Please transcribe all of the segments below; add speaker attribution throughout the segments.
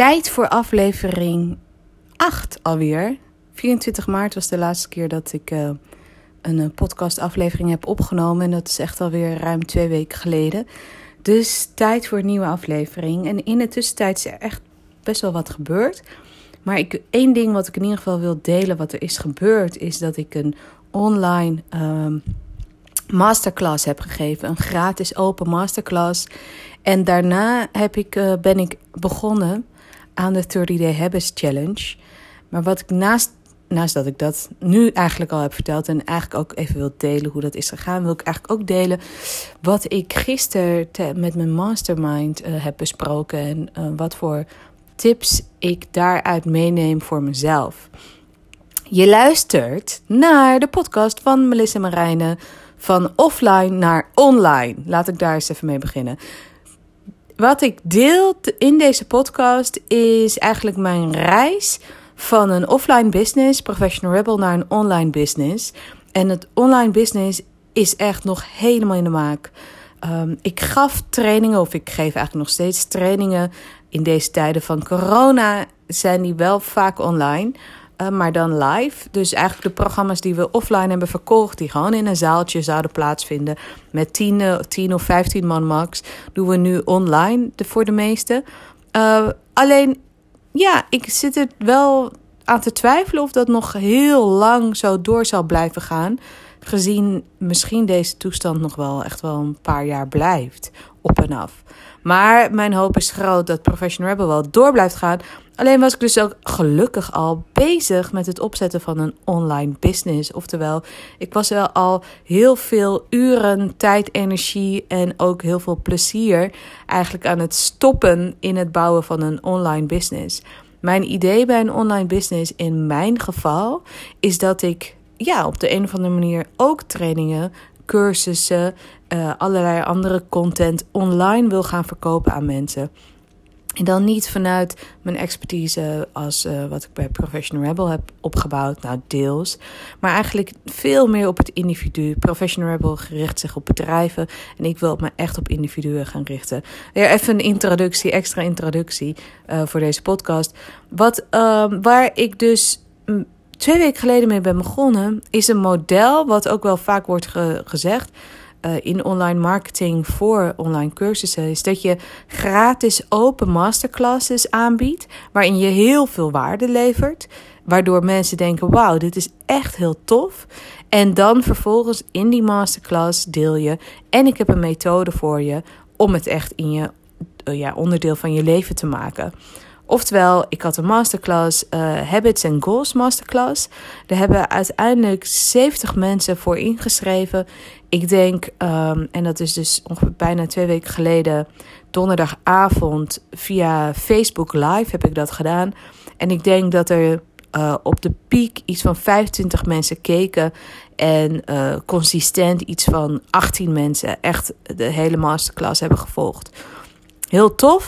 Speaker 1: tijd voor aflevering 8 alweer. 24 maart was de laatste keer dat ik uh, een uh, podcastaflevering heb opgenomen. En dat is echt alweer ruim twee weken geleden. Dus tijd voor een nieuwe aflevering. En in de tussentijd is er echt best wel wat gebeurd. Maar ik, één ding wat ik in ieder geval wil delen, wat er is gebeurd, is dat ik een online uh, masterclass heb gegeven. Een gratis open masterclass. En daarna heb ik, uh, ben ik begonnen aan de 30 Day Habits Challenge. Maar wat ik naast, naast dat ik dat nu eigenlijk al heb verteld en eigenlijk ook even wil delen hoe dat is gegaan, wil ik eigenlijk ook delen wat ik gisteren met mijn mastermind uh, heb besproken en uh, wat voor tips ik daaruit meeneem voor mezelf. Je luistert naar de podcast van Melissa Marijnen van offline naar online. Laat ik daar eens even mee beginnen. Wat ik deel in deze podcast is eigenlijk mijn reis van een offline business, Professional Rebel, naar een online business. En het online business is echt nog helemaal in de maak. Um, ik gaf trainingen, of ik geef eigenlijk nog steeds trainingen. In deze tijden van corona zijn die wel vaak online. Uh, maar dan live. Dus eigenlijk de programma's die we offline hebben verkocht, die gewoon in een zaaltje zouden plaatsvinden met 10, 10 of 15 man max, doen we nu online voor de meeste. Uh, alleen, ja, ik zit er wel aan te twijfelen of dat nog heel lang zo door zal blijven gaan. Gezien misschien deze toestand nog wel echt wel een paar jaar blijft, op en af. Maar mijn hoop is groot dat Professional Rebel wel door blijft gaan. Alleen was ik dus ook gelukkig al bezig met het opzetten van een online business. Oftewel, ik was wel al heel veel uren, tijd, energie en ook heel veel plezier eigenlijk aan het stoppen in het bouwen van een online business. Mijn idee bij een online business in mijn geval is dat ik ja, op de een of andere manier ook trainingen, cursussen, uh, allerlei andere content online wil gaan verkopen aan mensen. En dan niet vanuit mijn expertise als uh, wat ik bij Professional Rebel heb opgebouwd, nou deels. Maar eigenlijk veel meer op het individu. Professional Rebel gericht zich op bedrijven en ik wil me echt op individuen gaan richten. Even een introductie, extra introductie uh, voor deze podcast. Wat, uh, waar ik dus twee weken geleden mee ben begonnen, is een model wat ook wel vaak wordt ge gezegd uh, in online marketing voor online cursussen is dat je gratis open masterclasses aanbiedt, waarin je heel veel waarde levert, waardoor mensen denken: wauw, dit is echt heel tof. En dan vervolgens in die masterclass deel je en ik heb een methode voor je om het echt in je uh, ja, onderdeel van je leven te maken. Oftewel, ik had een masterclass, uh, Habits and Goals Masterclass. Daar hebben uiteindelijk 70 mensen voor ingeschreven. Ik denk, um, en dat is dus ongeveer bijna twee weken geleden, donderdagavond via Facebook Live heb ik dat gedaan. En ik denk dat er uh, op de piek iets van 25 mensen keken. En uh, consistent iets van 18 mensen echt de hele masterclass hebben gevolgd. Heel tof.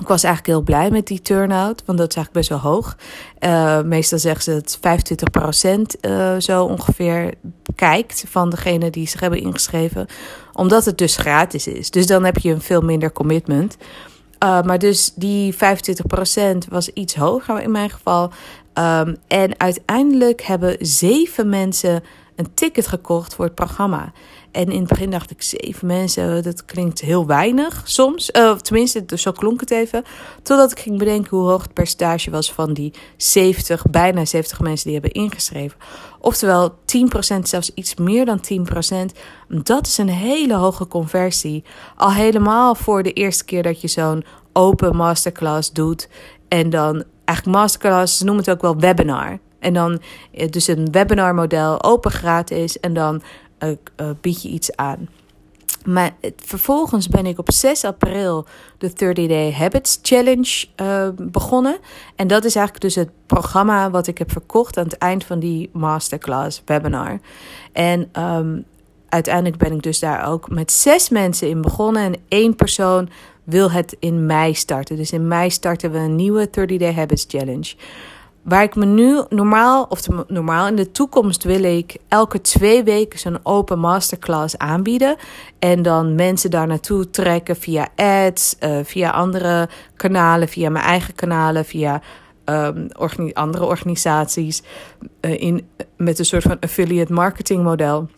Speaker 1: Ik was eigenlijk heel blij met die turnout, want dat is eigenlijk best wel hoog. Uh, meestal zeggen ze dat 25% uh, zo ongeveer kijkt van degene die zich hebben ingeschreven, omdat het dus gratis is. Dus dan heb je een veel minder commitment. Uh, maar dus die 25% was iets hoger in mijn geval. Um, en uiteindelijk hebben zeven mensen een ticket gekocht voor het programma. En in het begin dacht ik, zeven mensen, dat klinkt heel weinig soms. Uh, tenminste, zo klonk het even. Totdat ik ging bedenken hoe hoog het percentage was van die 70, bijna 70 mensen die hebben ingeschreven. Oftewel 10%, zelfs iets meer dan 10%. Dat is een hele hoge conversie. Al helemaal voor de eerste keer dat je zo'n open masterclass doet. En dan eigenlijk masterclass, ze noemen het ook wel webinar. En dan dus een webinar model, open gratis. En dan uh, uh, bied je iets aan. Maar vervolgens ben ik op 6 april de 30 Day Habits Challenge uh, begonnen. En dat is eigenlijk dus het programma wat ik heb verkocht aan het eind van die masterclass webinar. En um, uiteindelijk ben ik dus daar ook met zes mensen in begonnen. En één persoon wil het in mei starten. Dus in mei starten we een nieuwe 30 Day Habits Challenge. Waar ik me nu normaal, of normaal in de toekomst wil ik elke twee weken zo'n open masterclass aanbieden. En dan mensen daar naartoe trekken via ads, uh, via andere kanalen, via mijn eigen kanalen, via um, andere organisaties. Uh, in, met een soort van affiliate marketing model.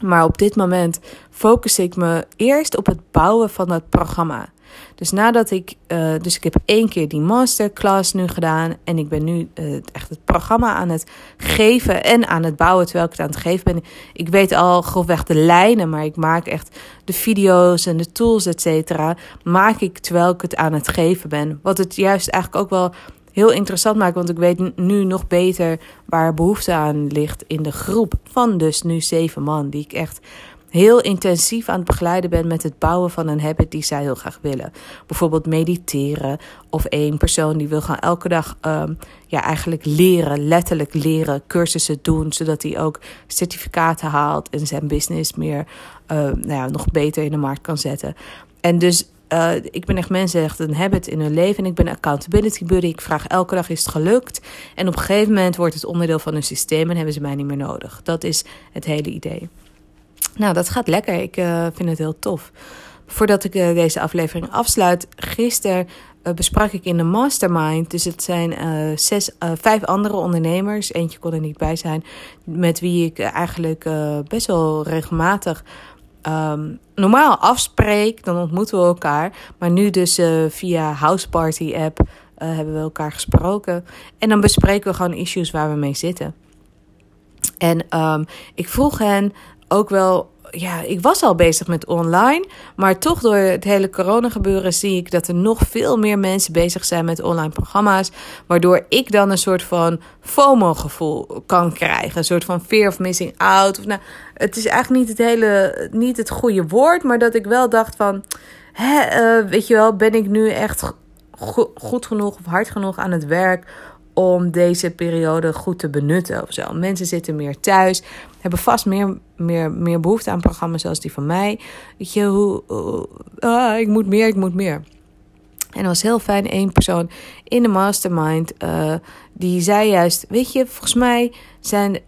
Speaker 1: Maar op dit moment focus ik me eerst op het bouwen van dat programma. Dus nadat ik, uh, dus ik heb één keer die masterclass nu gedaan en ik ben nu uh, echt het programma aan het geven en aan het bouwen terwijl ik het aan het geven ben. Ik weet al grofweg de lijnen, maar ik maak echt de video's en de tools, et cetera, maak ik terwijl ik het aan het geven ben. Wat het juist eigenlijk ook wel heel interessant maakt, want ik weet nu nog beter waar behoefte aan ligt in de groep van dus nu zeven man, die ik echt heel intensief aan het begeleiden ben met het bouwen van een habit die zij heel graag willen. Bijvoorbeeld mediteren of één persoon die wil gaan elke dag um, ja, eigenlijk leren, letterlijk leren, cursussen doen, zodat hij ook certificaten haalt en zijn business meer uh, nou ja, nog beter in de markt kan zetten. En dus uh, ik ben echt mensen echt een habit in hun leven. En ik ben accountability buddy. Ik vraag elke dag is het gelukt. En op een gegeven moment wordt het onderdeel van hun systeem en hebben ze mij niet meer nodig. Dat is het hele idee. Nou, dat gaat lekker. Ik uh, vind het heel tof. Voordat ik uh, deze aflevering afsluit, gisteren uh, besprak ik in de mastermind. Dus het zijn zes, vijf andere ondernemers. Eentje kon er niet bij zijn. Met wie ik eigenlijk best wel regelmatig um, normaal afspreek. Dan ontmoeten we elkaar. Maar nu dus via House Party app hebben we elkaar gesproken. En dan bespreken we gewoon issues waar we mee zitten. En um, ik vroeg hen ook wel ja, ik was al bezig met online. Maar toch door het hele corona gebeuren zie ik dat er nog veel meer mensen bezig zijn met online programma's. Waardoor ik dan een soort van FOMO-gevoel kan krijgen. Een soort van fear of missing out. Of, nou, het is eigenlijk niet het hele, niet het goede woord. Maar dat ik wel dacht van, hè, uh, weet je wel, ben ik nu echt goed genoeg of hard genoeg aan het werk om deze periode goed te benutten of zo. Mensen zitten meer thuis, hebben vast meer, meer, meer behoefte aan programma's zoals die van mij. Weet je, hoe, ah, ik moet meer, ik moet meer. En dat was heel fijn. Eén persoon in de mastermind, uh, die zei juist: Weet je, volgens mij zijn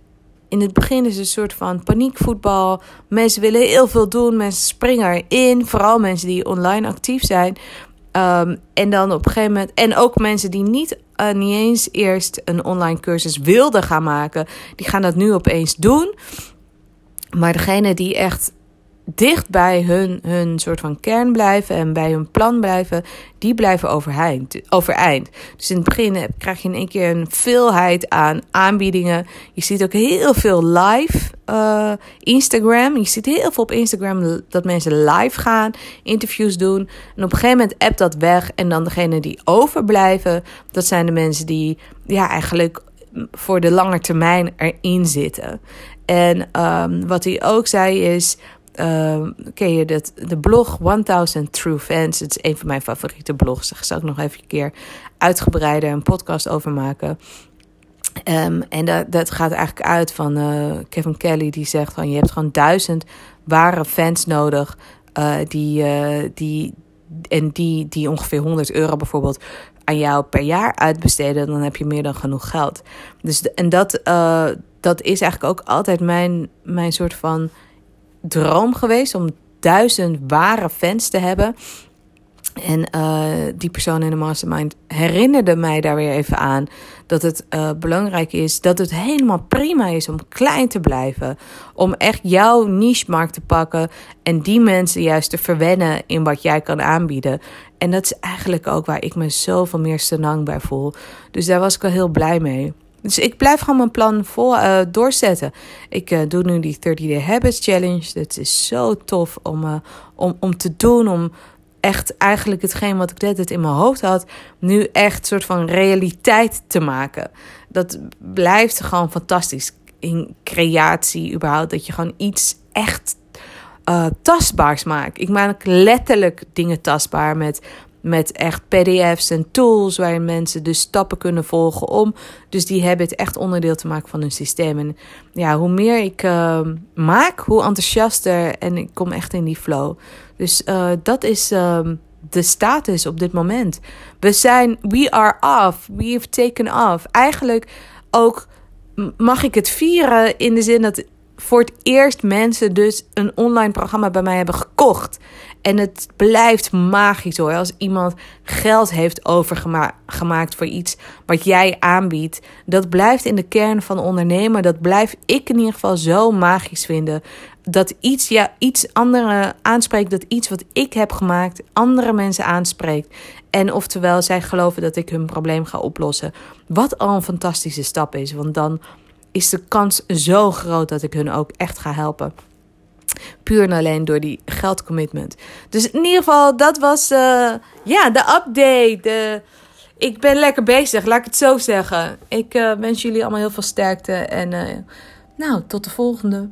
Speaker 1: in het begin is een soort van paniekvoetbal. Mensen willen heel veel doen, mensen springen erin. Vooral mensen die online actief zijn. Um, en dan op een gegeven moment. En ook mensen die niet, uh, niet eens eerst een online cursus wilden gaan maken. Die gaan dat nu opeens doen. Maar degene die echt dicht bij hun, hun soort van kern blijven en bij hun plan blijven, die blijven overeind. overeind. Dus in het begin krijg je in één keer een veelheid aan aanbiedingen. Je ziet ook heel veel live uh, Instagram. Je ziet heel veel op Instagram dat mensen live gaan, interviews doen. En op een gegeven moment appt dat weg. En dan degene die overblijven, dat zijn de mensen die ja, eigenlijk voor de lange termijn erin zitten. En um, wat hij ook zei is uh, ken je dat, de blog 1000 True Fans. Het is een van mijn favoriete blogs. Daar zal ik nog even een keer uitgebreider een podcast over maken. Um, en dat, dat gaat eigenlijk uit van uh, Kevin Kelly, die zegt van je hebt gewoon duizend ware fans nodig. Uh, die, uh, die, en die, die ongeveer 100 euro bijvoorbeeld aan jou per jaar uitbesteden, dan heb je meer dan genoeg geld. Dus en dat, dat is eigenlijk ook altijd mijn, mijn soort van droom geweest om duizend ware fans te hebben. En uh, die persoon in de mastermind herinnerde mij daar weer even aan dat het uh, belangrijk is, dat het helemaal prima is om klein te blijven. Om echt jouw niche-markt te pakken en die mensen juist te verwennen in wat jij kan aanbieden. En dat is eigenlijk ook waar ik me zoveel meer senang bij voel. Dus daar was ik wel heel blij mee. Dus ik blijf gewoon mijn plan vol uh, doorzetten. Ik uh, doe nu die 30 Day Habits Challenge. Dat is zo tof om, uh, om, om te doen. Om echt eigenlijk hetgeen wat ik net in mijn hoofd had, nu echt soort van realiteit te maken. Dat blijft gewoon fantastisch in creatie überhaupt. Dat je gewoon iets echt tastbaars maakt. Ik maak letterlijk dingen tastbaar met met echt PDF's en tools waarin mensen dus stappen kunnen volgen om dus die habit echt onderdeel te maken van hun systeem. En ja, hoe meer ik uh, maak, hoe enthousiaster en ik kom echt in die flow. Dus uh, dat is uh, de status op dit moment. We zijn, we are off, we have taken off. Eigenlijk ook mag ik het vieren in de zin dat voor het eerst mensen dus een online programma bij mij hebben gekocht. En het blijft magisch hoor. Als iemand geld heeft overgemaakt voor iets wat jij aanbiedt. Dat blijft in de kern van ondernemen. Dat blijf ik in ieder geval zo magisch vinden. Dat iets, ja, iets andere aanspreekt. Dat iets wat ik heb gemaakt andere mensen aanspreekt. En oftewel zij geloven dat ik hun probleem ga oplossen. Wat al een fantastische stap is. Want dan is de kans zo groot dat ik hun ook echt ga helpen. Puur en alleen door die geldcommitment. Dus in ieder geval, dat was uh, ja, de update. De, ik ben lekker bezig, laat ik het zo zeggen. Ik uh, wens jullie allemaal heel veel sterkte. En uh, nou, tot de volgende.